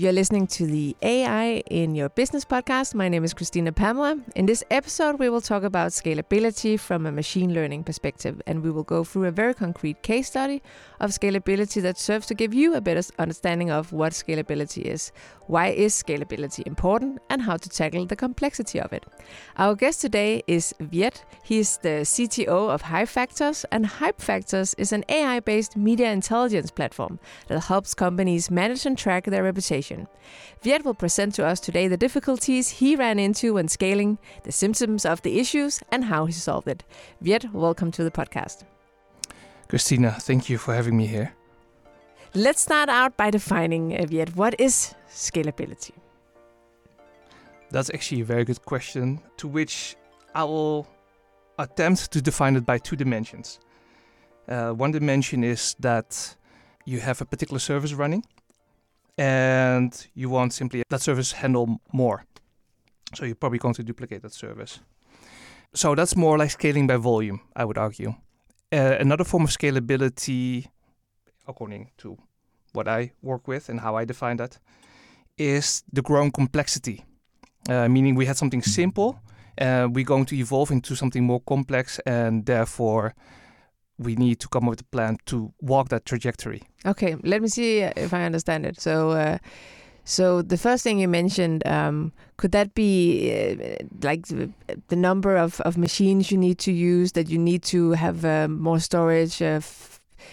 You're listening to the AI in Your Business podcast. My name is Christina Pamela. In this episode, we will talk about scalability from a machine learning perspective, and we will go through a very concrete case study of scalability that serves to give you a better understanding of what scalability is, why is scalability important, and how to tackle the complexity of it. Our guest today is Viet. He's the CTO of Hype Factors, and Hype Factors is an AI-based media intelligence platform that helps companies manage and track their reputation. Viet will present to us today the difficulties he ran into when scaling, the symptoms of the issues, and how he solved it. Viet, welcome to the podcast. Christina, thank you for having me here. Let's start out by defining, uh, Viet, what is scalability? That's actually a very good question, to which I will attempt to define it by two dimensions. Uh, one dimension is that you have a particular service running, and you want simply that service handle more. So you're probably going to duplicate that service. So that's more like scaling by volume, I would argue. Uh, another form of scalability, according to what I work with and how I define that, is the growing complexity. Uh, meaning we had something simple, uh, we're going to evolve into something more complex, and therefore we need to come up with a plan to walk that trajectory. Okay, let me see if I understand it. So, uh, so the first thing you mentioned, um, could that be uh, like the, the, number of, of machines you need to use? That you need to have uh, more storage? Uh,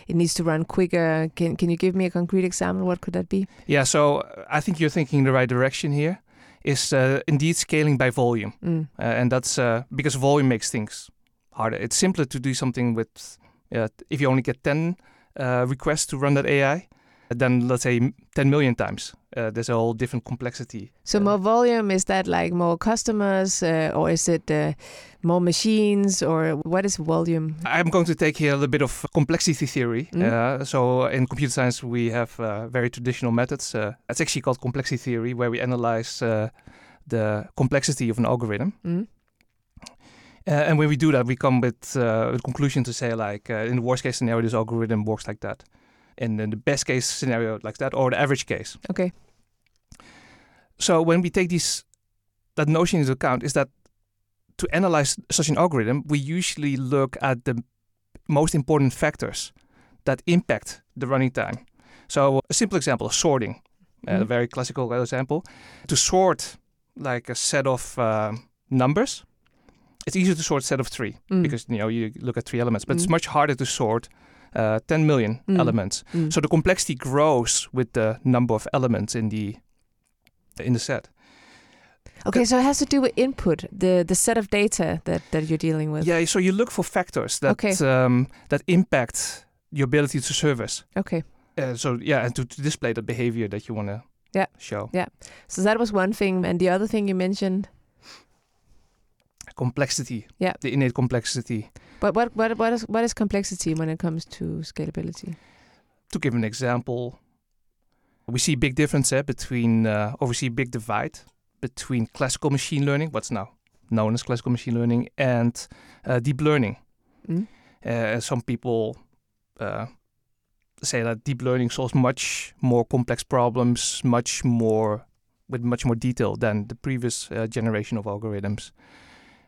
it needs to run quicker. Can can you give me a concrete example? What could that be? Yeah, so uh, I think you're thinking the right direction here. Is uh, indeed scaling by volume, mm. and that's because volume makes things harder. It's simpler to do something with if you only get 10 uh, requests to run that AI, then let's say 10 million times. Uh, there's a whole different complexity. So more volume is that like more customers, uh, or is it uh, more machines, or what is volume? I'm going to take here a little bit of complexity theory. Mm. so in computer science, we have very traditional methods. it's actually called complexity theory, where we analyze the complexity of an algorithm. Mm. Uh, and when we do that, we come with uh, a conclusion to say like, uh, in the worst case scenario, this algorithm works like that. And in the best case scenario, like that, or the average case. Okay. So when we take these that notion into account, is that to analyze such an algorithm, we usually look at the most important factors that impact the running time. So a simple example: of sorting, mm-hmm. a very classical example. To sort like a set of uh, numbers it's easier to sort a set of three mm. because you know you look at three elements, but mm. it's much harder to sort uh, 10 million mm. elements. Mm. So the complexity grows with the number of elements in the in the set. Okay, so it has to do with input, the the set of data that, that you're dealing with. Yeah, so you look for factors that okay. um, that impact your ability to service. Okay. Uh, so yeah, and to, to display the behavior that you want to yeah. show. Yeah. So that was one thing, and the other thing you mentioned complexity. Yeah. The innate complexity. But what what what is what is complexity when it comes to scalability? To give an example, we see big difference eh, between uh, or we see big divide between classical machine learning, what's now known as classical machine learning, and uh, deep learning. Mm. Uh, some people uh, say that deep learning solves much more complex problems, much more with much more detail than the previous uh, generation of algorithms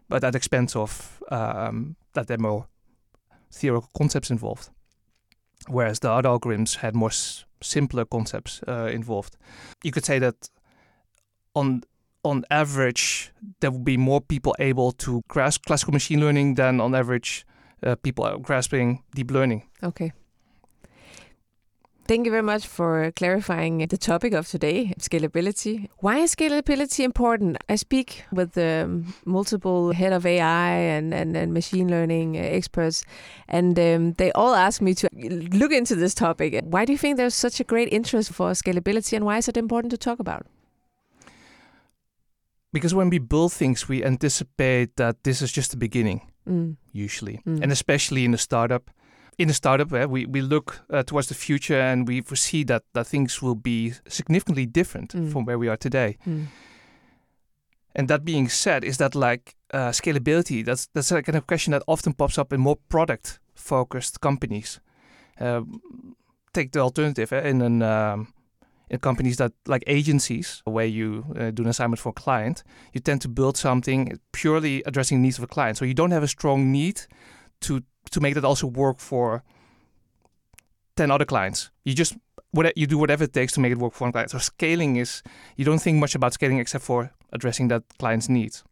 but at expense of um, that there are more theoretical concepts involved. Whereas the other algorithms had more simpler concepts uh, involved. You could say that on on average, there will be more people able to grasp classical machine learning than on average uh, people grasping deep learning. Okay. Thank you very much for clarifying the topic of today, scalability. Why is scalability important? I speak with um, multiple head of AI and, and, and machine learning experts, and um, they all ask me to look into this topic. Why do you think there's such a great interest for scalability, and why is it important to talk about? Because when we build things, we anticipate that this is just the beginning, mm. usually, mm. and especially in a startup in a startup, uh, we, we look uh, towards the future and we foresee that, that things will be significantly different mm. from where we are today. Mm. And that being said, is that like uh, scalability? That's that's a kind of question that often pops up in more product-focused companies. take the alternative in an um, in companies that like agencies, where you uh, do an assignment for a client, you tend to build something purely addressing the needs of a client. So you don't have a strong need to to make that also work for ten other clients. You just what you do whatever it takes to make it work for one client. So scaling is you don't think much about scaling except for addressing that client's needs.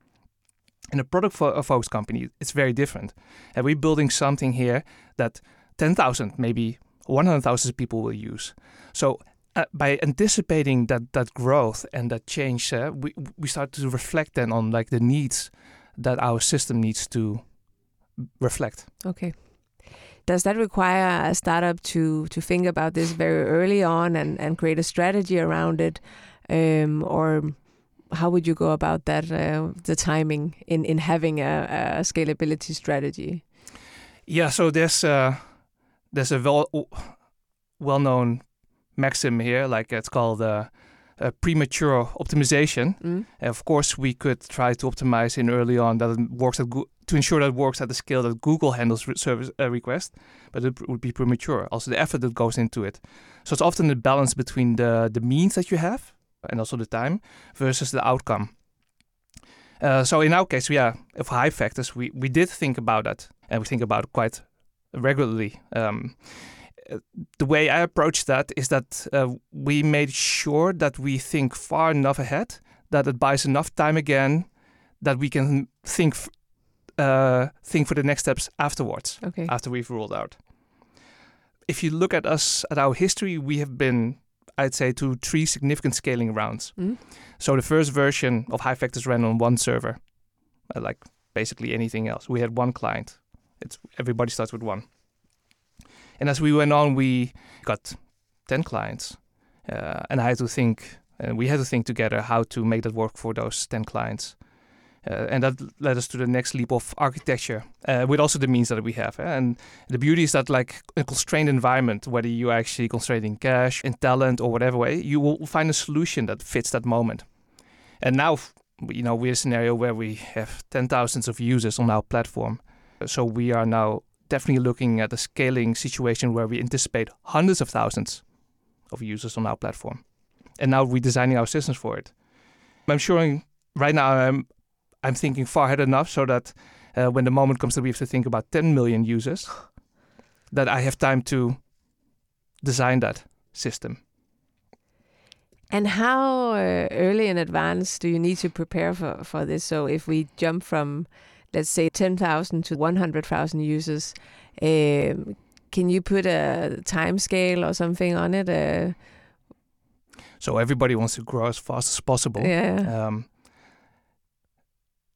In a product for a focused company, it's very different. And we're building something here that 10,000, maybe 100,000 people will use. So uh, by anticipating that that growth and that change, uh, we we start to reflect then on like the needs that our system needs to reflect. Okay. Does that require a startup to to think about this very early on and and create a strategy around it, um, or how would you go about that? Uh, the timing in in having a, a scalability strategy. Yeah. So there's uh, there's a well well known maxim here, like it's called uh, premature optimization. Mm. Of course, we could try to optimize in early on that it works at Go- to ensure that it works at the scale that Google handles re- service uh, request, but it would be premature. Also, the effort that goes into it. So it's often the balance between the the means that you have and also the time versus the outcome. Uh, so in our case, yeah, of Hype Factors, we we did think about that, and we think about it quite regularly. Um, the way I approach that is that uh, we made sure that we think far enough ahead that it buys enough time again that we can think uh, think for the next steps afterwards. Okay. After we've ruled out. If you look at us at our history, we have been, I'd say, to three significant scaling rounds. Mm. So the first version of Hype Factors ran on one server, uh, like basically anything else. We had one client. It's everybody starts with one. And as we went on, we got 10 clients. Uh, and I had to think, and we had to think together how to make that work for those 10 clients. Uh, and that led us to the next leap of architecture, uh, with also the means that we have. Eh? And the beauty is that, like a constrained environment, whether you are actually constrained in cash, in talent, or whatever way, you will find a solution that fits that moment. And now, you know, we're a scenario where we have 10,000s of users on our platform. So we are now definitely looking at a scaling situation where we anticipate hundreds of thousands of users on our platform. And now we're designing our systems for it. I'm sure right now I'm I'm thinking far ahead enough so that uh, when the moment comes that we have to think about 10 million users, that I have time to design that system. And how uh, early in advance do you need to prepare for, for this? So if we jump from let's say 10,000 to 100,000 users. Um, can you put a time scale or something on it? Uh, so everybody wants to grow as fast as possible. Yeah. Um,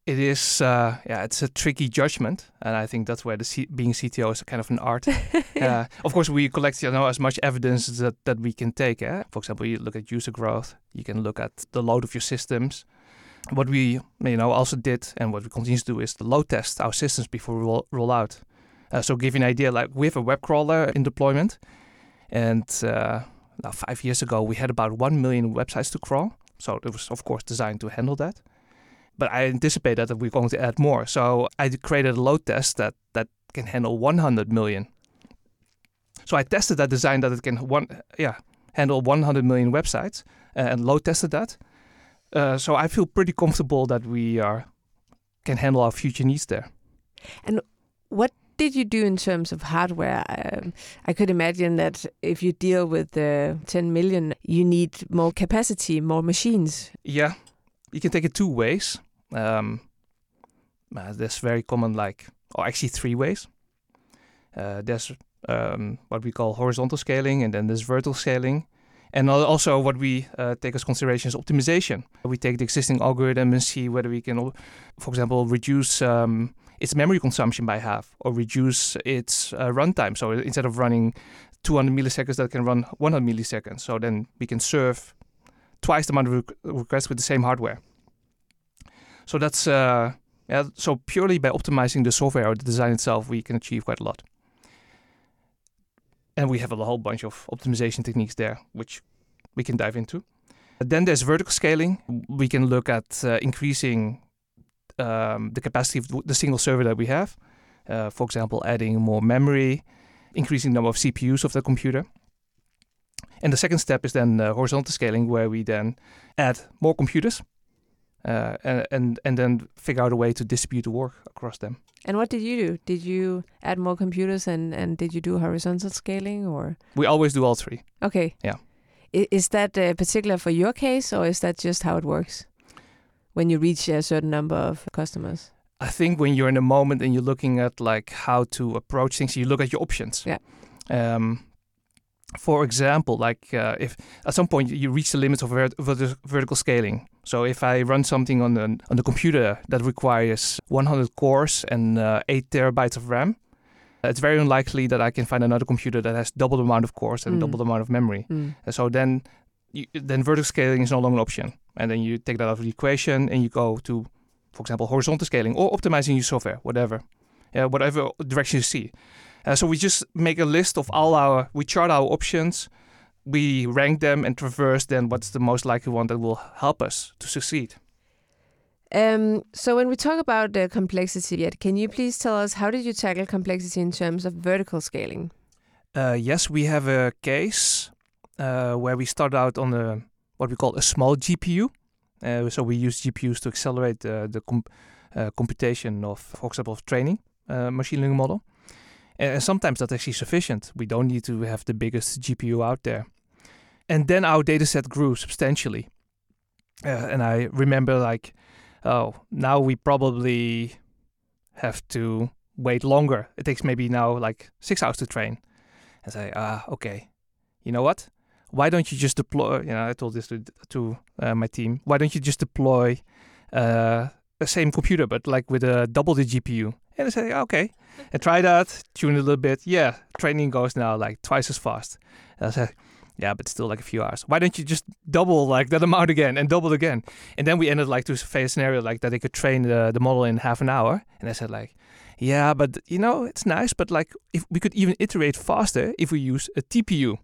it is, uh, yeah, it's a tricky judgment, and I think that's where the C- being CTO is kind of an art. yeah. uh, of course, we collect, you know, as much evidence that that we can take. Eh? For example, you look at user growth, you can look at the load of your systems, what we you know also did and what we continue to do is to load test our systems before we roll, roll out. Uh, so give you an idea, like we have a web crawler in deployment, and uh, now five years ago we had about one million websites to crawl. So it was of course designed to handle that. But I anticipated that we're going to add more. So I created a load test that that can handle 100 million. So I tested that design that it can one yeah handle 100 million websites uh, and load tested that uh, so I feel pretty comfortable that we are can handle our future needs there. And what did you do in terms of hardware? Um, I could imagine that if you deal with uh, 10 million, you need more capacity, more machines. Yeah, you can take it two ways. Um, uh, there's very common, like, or actually three ways. Uh, there's um, what we call horizontal scaling, and then there's vertical scaling. And also, what we uh, take as consideration is optimization. We take the existing algorithm and see whether we can, for example, reduce um, its memory consumption by half or reduce its uh, runtime. So instead of running 200 milliseconds, that can run 100 milliseconds. So then we can serve twice the amount of requests with the same hardware. So that's uh, yeah. So purely by optimizing the software or the design itself, we can achieve quite a lot and we have a whole bunch of optimization techniques there, which we can dive into. Then there's vertical scaling. We can look at uh, increasing um, the capacity of the single server that we have. Uh, for example, adding more memory, increasing the number of CPUs of the computer. And the second step is then uh, horizontal scaling, where we then add more computers uh, and, and and then figure out a way to distribute the work across them. And what did you do? Did you add more computers and and did you do horizontal scaling or? We always do all three. Okay. Yeah. I, is that uh, particular for your case, or is that just how it works when you reach a certain number of customers? I think when you're in a moment and you're looking at like how to approach things, you look at your options. Yeah. Um, for example, like uh, if at some point you reach the limits of vert- vert- vertical scaling. So if I run something on the on the computer that requires 100 cores and uh, eight terabytes of RAM, it's very unlikely that I can find another computer that has double the amount of cores and Mm. double the amount of memory. Mm. And so then, you, then vertical scaling is no longer an option, and then you take that out of the equation and you go to, for example, horizontal scaling or optimizing your software, whatever, yeah, whatever direction you see. Uh, so we just make a list of all our, we chart our options, we rank them and traverse then what's the most likely one that will help us to succeed. Um, so when we talk about the complexity, Viet can you please tell us how did you tackle complexity in terms of vertical scaling? Uh, yes, we have a case uh, where we start out on a what we call a small GPU. Uh, so we use GPUs to accelerate uh, the com- uh, computation of, for example, of training uh, machine learning model. And sometimes that's actually sufficient. We don't need to have the biggest GPU out there. And then our data set grew substantially. Uh, and I remember like, oh, now we probably have to wait longer. It takes maybe now like six hours to train and say, ah, okay, you know what? Why don't you just deploy? You know, I told this to to uh, my team. Why don't you just deploy uh, the same computer but like with a double the GPU? And I say, okay, and try that, tune it a little bit. Yeah, training goes now like twice as fast. And I said, yeah, but still like a few hours. Why don't you just double like that amount again and double again? And then we ended like to face a scenario like that they could train the, the model in half an hour. And I said like, yeah, but you know, it's nice, but like if we could even iterate faster if we use a TPU,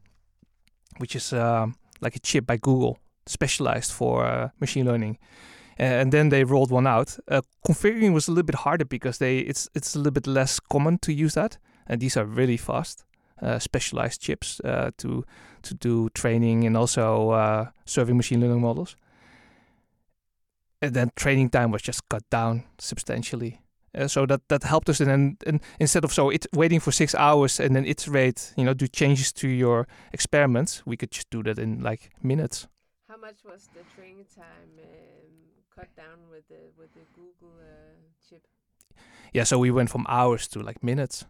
which is um, like a chip by Google specialized for uh, machine learning. And then they rolled one out. Uh, configuring was a little bit harder because they it's it's a little bit less common to use that, and these are really fast, uh, specialized chips uh, to to do training and also uh, serving machine learning models. And then training time was just cut down substantially. Uh, so that that helped us. And then and instead of so it waiting for six hours and then iterate, you know, do changes to your experiments, we could just do that in like minutes. How much was the training time cut down with the with the Google uh, chip? Yeah, so we went from hours to like minutes.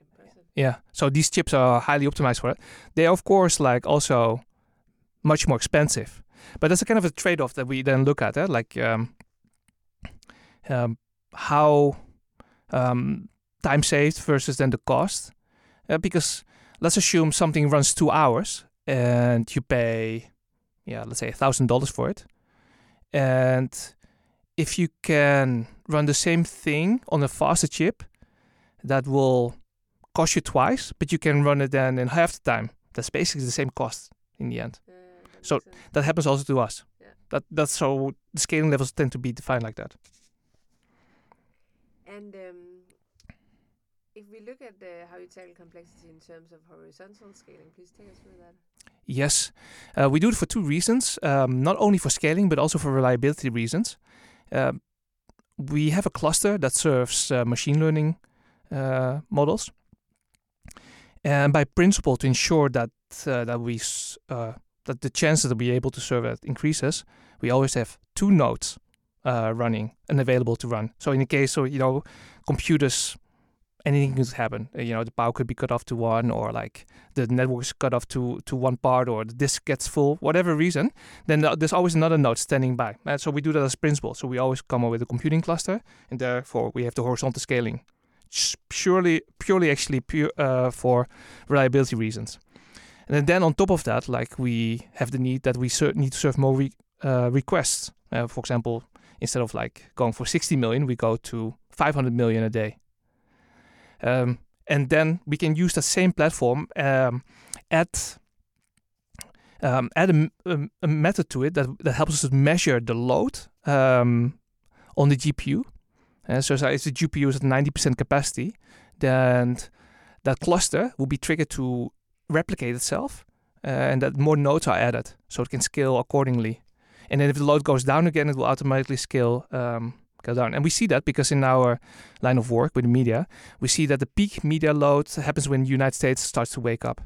Impressive. Yeah. So these chips are highly optimized for it. They are of course like also much more expensive. But that's a kind of a trade-off that we then look at, eh? like um, um, how um, time saved versus then the cost. Uh, because let's assume something runs two hours and you pay, yeah, let's say a thousand dollars for it, and if you can run the same thing on a faster chip, that will cost you twice, but you can run it then in half the time. That's basically the same cost in the end. That So- sense. That happens also to us. Yeah. That that's so the scaling levels tend to be defined like that. And um, if we look at uh, how you tackle complexity in terms of horizontal scaling, please take us through that. Yes, uh, we do it for two reasons. Um, not only for scaling, but also for reliability reasons. Um we have a cluster that serves uh, machine learning uh, models, and by principle, to ensure that uh, that we uh, that the chances that we're able to serve it increases, we always have two nodes uh, running and available to run. So in the case of you know computers, anything could happen. Uh, you know the power could be cut off to one, or like the network's cut off to to one part, or the disk gets full, whatever reason. Then there's always another node standing by. And so we do that as principle. So we always come up with a computing cluster, and therefore we have the horizontal scaling, purely purely actually pure uh, for reliability reasons. And then on top of that, like we have the need that we ser- need to serve more re- uh, requests. Uh, for example, instead of like going for 60 million, we go to 500 million a day. Um, and then we can use that same platform, um, add um, add a, a- a method to it that, that helps us to measure the load um, on the GPU. Uh, so, so if the GPU is at 90% capacity, then that cluster will be triggered to replicate itself uh, and that more nodes are added, so it can scale accordingly. And then if the load goes down again, it will automatically scale um, go down. And we see that because in our line of work with the media, we see that the peak media load happens when the United States starts to wake up,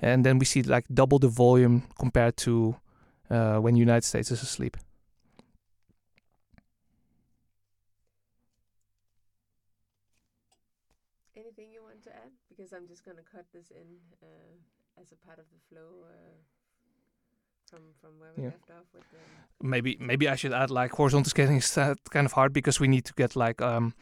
and then we see like double the volume compared to uh, when the United States is asleep. Anything you want to add? Because I'm just going to cut this in uh, as a part of the flow. Uh from from where we yeah. left off with the maybe maybe I should add like horizontal scaling is uh, kind of hard because we need to get like um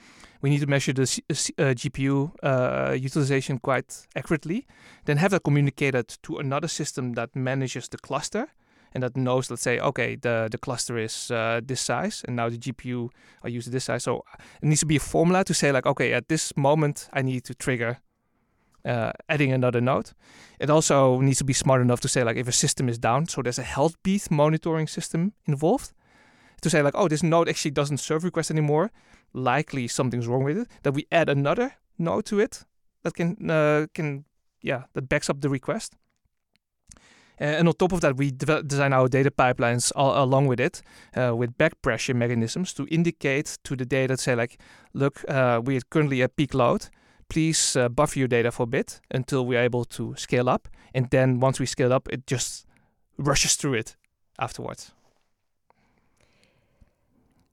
we need to measure the C uh, GPU uh, utilization quite accurately, then have that communicated to another system that manages the cluster and that knows, let's say, okay, the the cluster is uh, this size, and now the GPU are used this size. So it needs to be a formula to say like, okay, at this moment I need to trigger uh, adding another node. It also needs to be smart enough to say like if a system is down, so there's a health beat monitoring system involved to say like, oh, this node actually doesn't serve requests anymore. Likely something's wrong with it. That we add another node to it that can uh, can yeah that backs up the request. Uh, and on top of that, we design our data pipelines all, along with it, uh, with back pressure mechanisms to indicate to the data, say like, look, uh, we're currently at peak load please uh, buffer your data for a bit until we're able to scale up. And then once we scale up, it just rushes through it afterwards.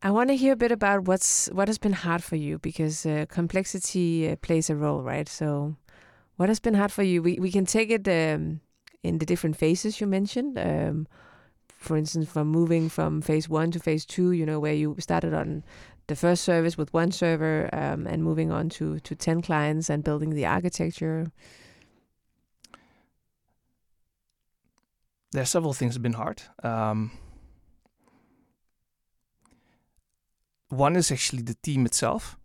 I want to hear a bit about what's what has been hard for you because uh, complexity uh, plays a role, right? So, what has been hard for you? We we can take it um, in the different phases you mentioned. Um, for instance, from moving from phase one to phase two, you know, where you started on the first service with one server um, and moving on to to 10 clients and building the architecture. There are several things that have been hard. Um, one is actually the team itself.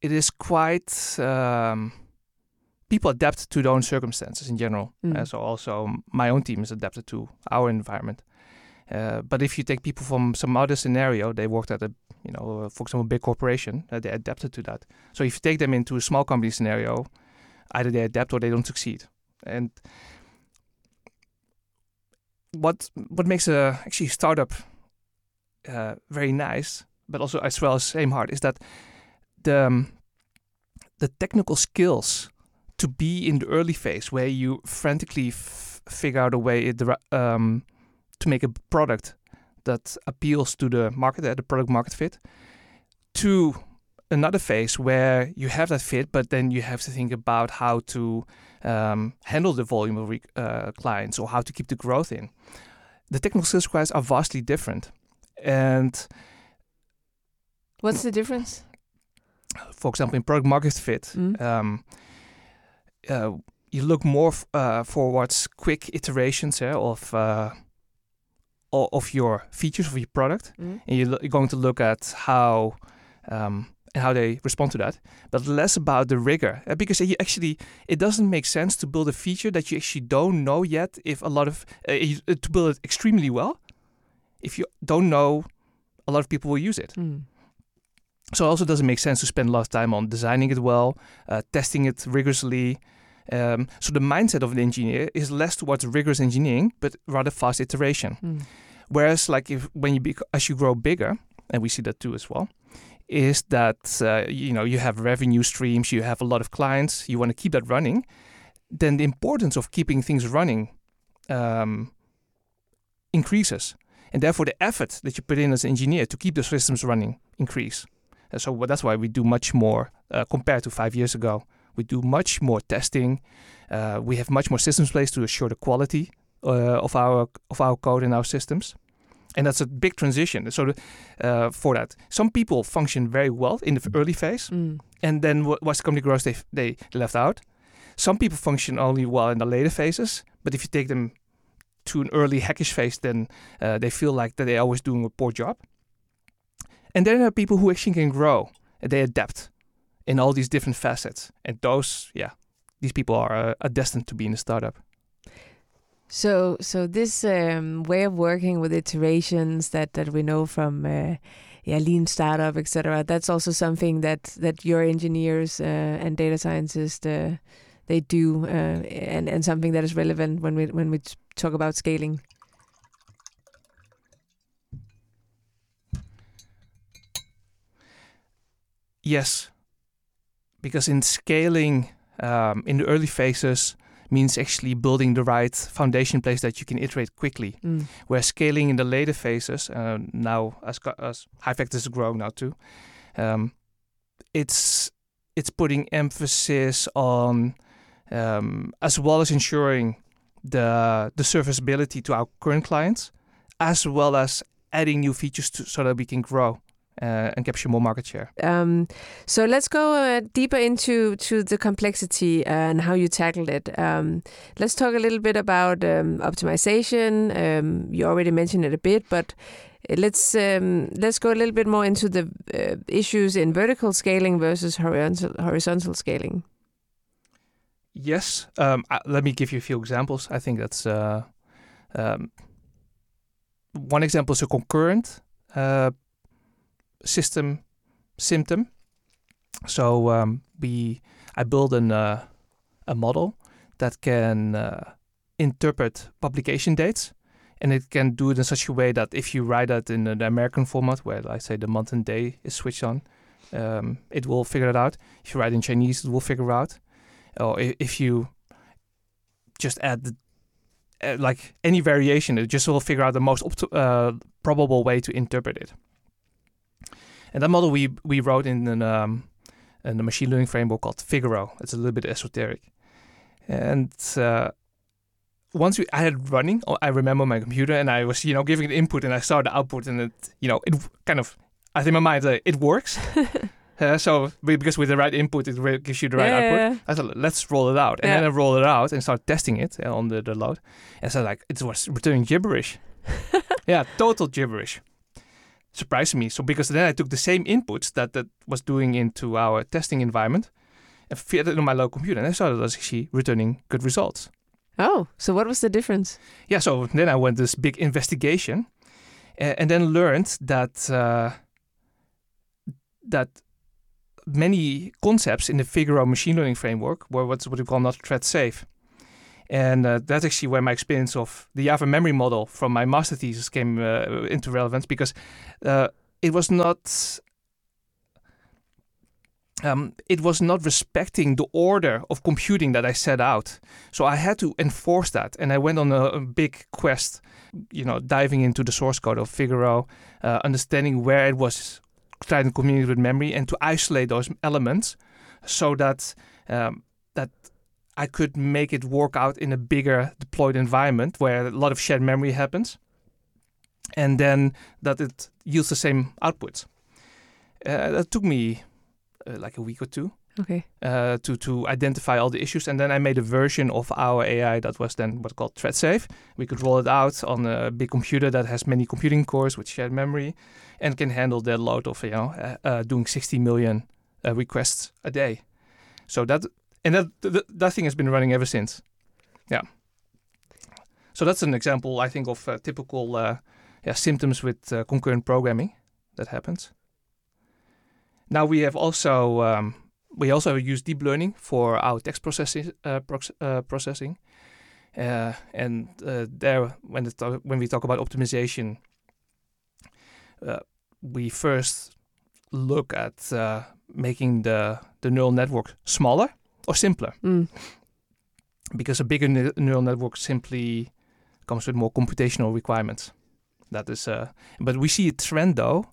It is quite um, people adapt to their own circumstances in general mm. uh, so also my own team is adapted to our environment uh, but if you take people from some other scenario, they worked at a, you know, uh, for example, big corporation, uh, they adapted to that. So if you take them into a small company scenario, either they adapt or they don't succeed. And what what makes a actually startup uh, very nice, but also as well as same hard, is that the um, the technical skills to be in the early phase where you frantically figure out a way the um, to make a product that appeals to the market, uh, the product market fit, to another phase where you have that fit, but then you have to think about how to um, handle the volume of uh, clients or how to keep the growth in. The technical skills requirements are vastly different. And what's the difference? For example, in product market fit, mm. um, uh, you look more uh, for what's quick iterations eh, of uh, of your features of your product, mm-hmm. and you're going to look at how um, and how they respond to that, but less about the rigor uh, because you actually it doesn't make sense to build a feature that you actually don't know yet if a lot of uh, uh, to build it extremely well if you don't know a lot of people will use it. Mm. So it also doesn't make sense to spend a lot of time on designing it well, uh, testing it rigorously. Um, so the mindset of an engineer is less towards rigorous engineering, but rather fast iteration. Mm. Whereas, like if when you bec- as you grow bigger, and we see that too as well, is that uh, you know you have revenue streams, you have a lot of clients, you want to keep that running. Then the importance of keeping things running um, increases, and therefore the effort that you put in as an engineer to keep the systems running increase. And so that's why we do much more uh, compared to five years ago. We do much more testing. Uh, we have much more systems placed to assure the quality uh, of our of our code in our systems and that's a big transition. So uh, for that, some people function very well in the early phase, mm. and then once the company grows, they they left out. Some people function only well in the later phases, but if you take them to an early hackish phase, then uh, they feel like that they're always doing a poor job. And then there are people who actually can grow they adapt in all these different facets, and those, yeah, these people are, uh, are destined to be in a startup. So, so this um, way of working with iterations that that we know from uh, yeah, lean startup, etc. That's also something that that your engineers uh, and data scientists uh, they do, uh, and and something that is relevant when we when we talk about scaling. Yes, because in scaling um, in the early phases means actually building the right foundation place that you can iterate quickly. Mm. Where scaling in the later phases, uh, now as, as factors is growing now too, um, it's it's putting emphasis on um, as well as ensuring the the serviceability to our current clients, as well as adding new features to, so that we can grow uh, and capture more market share. Um, so let's go uh, deeper into to the complexity and how you tackled it. Um, let's talk a little bit about um, optimization. Um, you already mentioned it a bit, but let's um, let's go a little bit more into the uh, issues in vertical scaling versus horizontal horizontal scaling. Yes, um, uh, let me give you a few examples. I think that's uh, um, one example is a concurrent uh, system symptom. So um, we I build an uh, a model that can uh, interpret publication dates, and it can do it in such a way that if you write that in the American format, where I say the month and day is switched on, um, it will figure it out. If you write in Chinese, it will figure out. Or if you just add the, like any variation, it just will figure out the most uh, probable way to interpret it. And that model we we wrote in an um, in a machine learning framework called Figaro. It's a little bit esoteric. And uh, once we, I had running, oh, I remember my computer and I was, you know, giving it input and I saw the output and it, you know, it kind of, I think in my mind, uh, it works. uh, so because with the right input, it gives you the right yeah, output. yeah, yeah. I thought, let's roll it out. And then I rolled it out and started testing it uh, on the, the load. And so like, it was returning gibberish. yeah, total gibberish. Surprised me. So because then I took the same inputs that that was doing into our testing environment and fed it on my local computer. And I saw that it was actually returning good results. Oh, so what was the difference? Yeah, so then I went this big investigation uh, and then learned that uh, that many concepts in the Figaro machine learning framework were what's what we call not thread safe. And uh, that's actually where my experience of the Java memory model from my master thesis came uh, into relevance because uh, it was not um, it was not respecting the order of computing that I set out. So I had to enforce that, and I went on a, a big quest, you know, diving into the source code of Figaro, uh, understanding where it was trying to communicate with memory, and to isolate those elements, so that um, that I could make it work out in a bigger deployed environment where a lot of shared memory happens, and then that it yields the same outputs. Uh, that took me uh, like a week or two Okay. uh, to to identify all the issues, and then I made a version of our AI that was then what's called thread safe. We could roll it out on a big computer that has many computing cores with shared memory, and can handle that load of you know uh, uh, doing 60 million uh, requests a day. So that and that th- that thing has been running ever since. Yeah. So that's an example, I think, of uh, typical uh, yeah, symptoms with uh, concurrent programming that happens. Now we have also um, we also use deep learning for our text processing uh, prox- uh, processing, uh, and there when to- when we talk about optimization, we first look at making the the neural network smaller or simpler Mm. because a bigger ne- neural network simply comes with more computational requirements. That is, uh, but we see a trend though,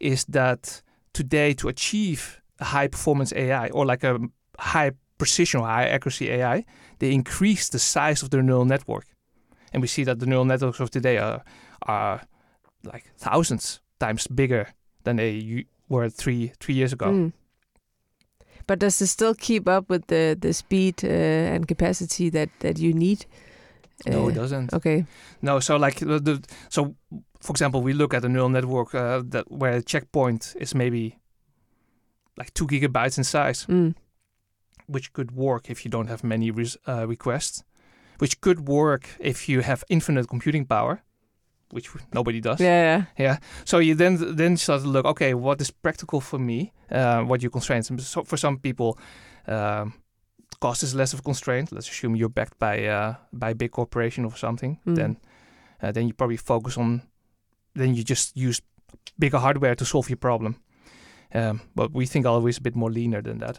is that today to achieve a high performance AI or like a high precision or high accuracy AI, they increase the size of their neural network, and we see that the neural networks of today are are like thousands times bigger than they were three three years ago. Mm. But does it still keep up with the the speed uh, and capacity that that you need? No, it Uh, doesn't. Okay. No, so like the, the so for example, we look at a neural network uh, that where a checkpoint is maybe like two gigabytes in size, Mm. which could work if you don't have many res- uh, requests, which could work if you have infinite computing power, which nobody does. Yeah. yeah. yeah. So you then then start to look, okay, what is practical for me? Uh, what are your constraints? So for some people, um, cost is less of a constraint. Let's assume you're backed by uh, by a big corporation or something. Mm. Then uh, then you probably focus on then you just use bigger hardware to solve your problem. Um, but we think always a bit more leaner than that.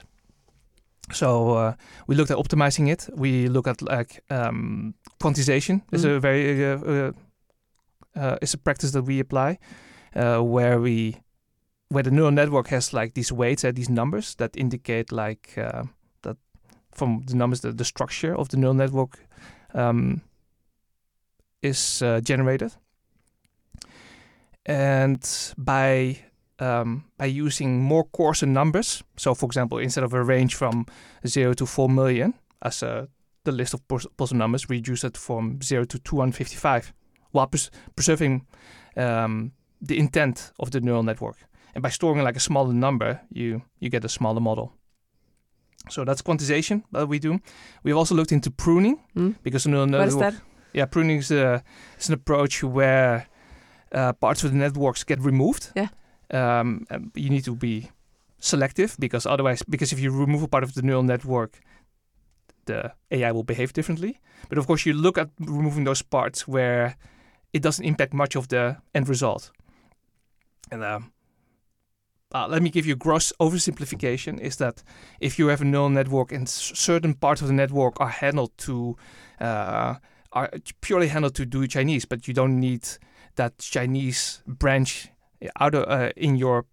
So uh, we looked at optimizing it. We look at like um, quantization is Mm. a very uh, uh, uh, is a practice that we apply, uh, where we where the neural network has like these weights and these numbers that indicate like uh, that from the numbers that the structure of the neural network um, is uh, generated, and by um, by using more coarser numbers. So, for example, instead of a range from zero to four million as uh, the list of pos- possible numbers, we reduce it from zero to two hundred fifty-five, while pres- preserving um, the intent of the neural network. And by storing like a smaller number, you you get a smaller model. So that's quantization that we do. We've also looked into pruning Mm. because the neural What is that? Yeah, pruning is, a, is an approach where uh, parts of the networks get removed. Yeah. Um, you need to be selective because otherwise, because if you remove a part of the neural network, the AI will behave differently. But of course, you look at removing those parts where it doesn't impact much of the end result. And um, uh, let me give you a gross oversimplification: is that if you have a neural network and s- certain parts of the network are handled to uh, are purely handled to do Chinese, but you don't need that Chinese branch out of, uh, in your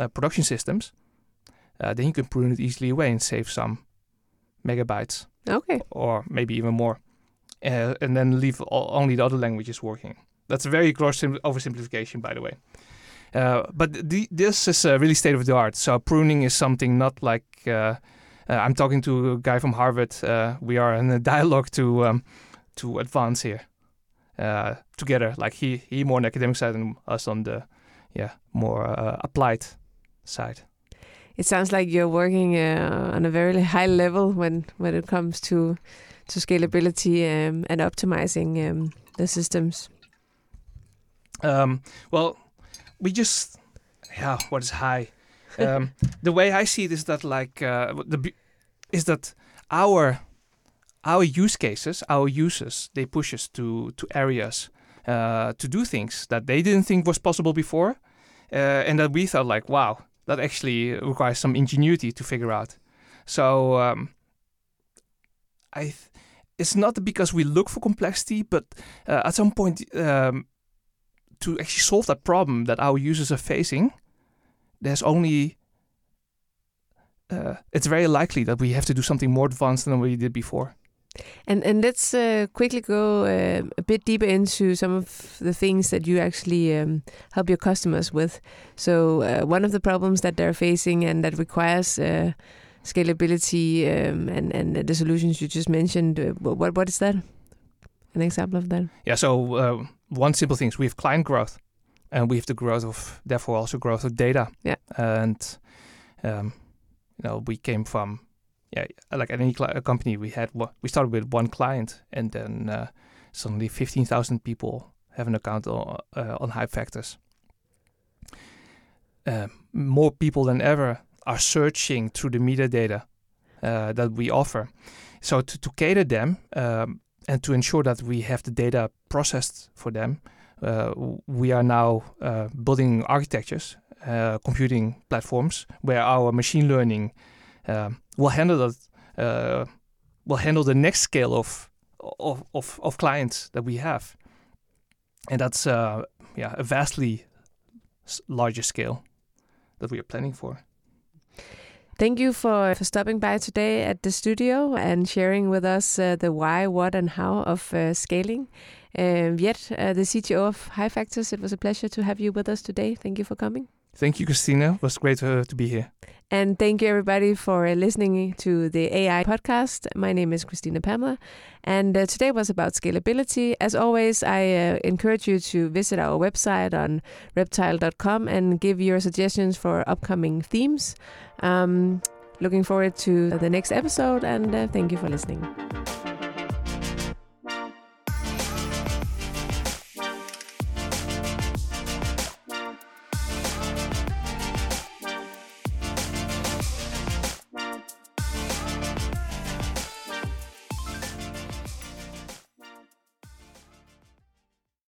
uh, production systems, uh, then you can prune it easily away and save some megabytes Okay. or maybe even more, uh, and then leave all, only the other languages working. That's a very gross sim- oversimplification, by the way. Uh, but the, this is uh, really state of the art. So pruning is something not like uh, uh, I'm talking to a guy from Harvard. Uh, we are in a dialogue to um, to advance here uh, together. Like he he more on the academic side and us on the yeah more applied side. It sounds like you're working uh, on a very high level when when it comes to to scalability um, and optimizing um, the systems. Um, well, we just yeah, what is high? Um, the way I see it is that like uh, the is that our our use cases, our users, they push us to to areas uh, to do things that they didn't think was possible before, uh, and that we thought like, wow, that actually requires some ingenuity to figure out. So um, I, th- it's not because we look for complexity, but uh, at some point. Um, to actually solve that problem that our users are facing, there's only uh, it's very likely that we have to do something more advanced than we did before. And and let's uh, quickly go uh, a bit deeper into some of the things that you actually um, help your customers with. So uh, one of the problems that they're facing and that requires uh, scalability um, and and the solutions you just mentioned. Uh, wh- what what is that? An example of that? Yeah. So uh, one simple thing is we have client growth, and we have the growth of therefore also growth of data. Yeah. And um, you know we came from yeah like any company we had one, we started with one client and then uh, suddenly fifteen thousand people have an account on, uh, on Hype Factors. Uh, more people than ever are searching through the metadata uh, that we offer. So to, to cater them um, and to ensure that we have the data processed for them, uh, we are now uh, building architectures, uh, computing platforms where our machine learning um, will handle that, uh, will handle the next scale of of, of, of clients that we have, and that's uh, yeah a vastly larger scale that we are planning for. Thank you for, for stopping by today at the studio and sharing with us uh, the why, what, and how of uh, scaling. Um, Viet, uh, the CTO of Hype Factors, it was a pleasure to have you with us today. Thank you for coming. Thank you, Christina. It was great to, to be here. And thank you, everybody, for uh, listening to the AI podcast. My name is Christina Pamela, and uh, today was about scalability. As always, I uh, encourage you to visit our website on reptile.com and give your suggestions for upcoming themes. Um, looking forward to the next episode, and uh, thank you for listening.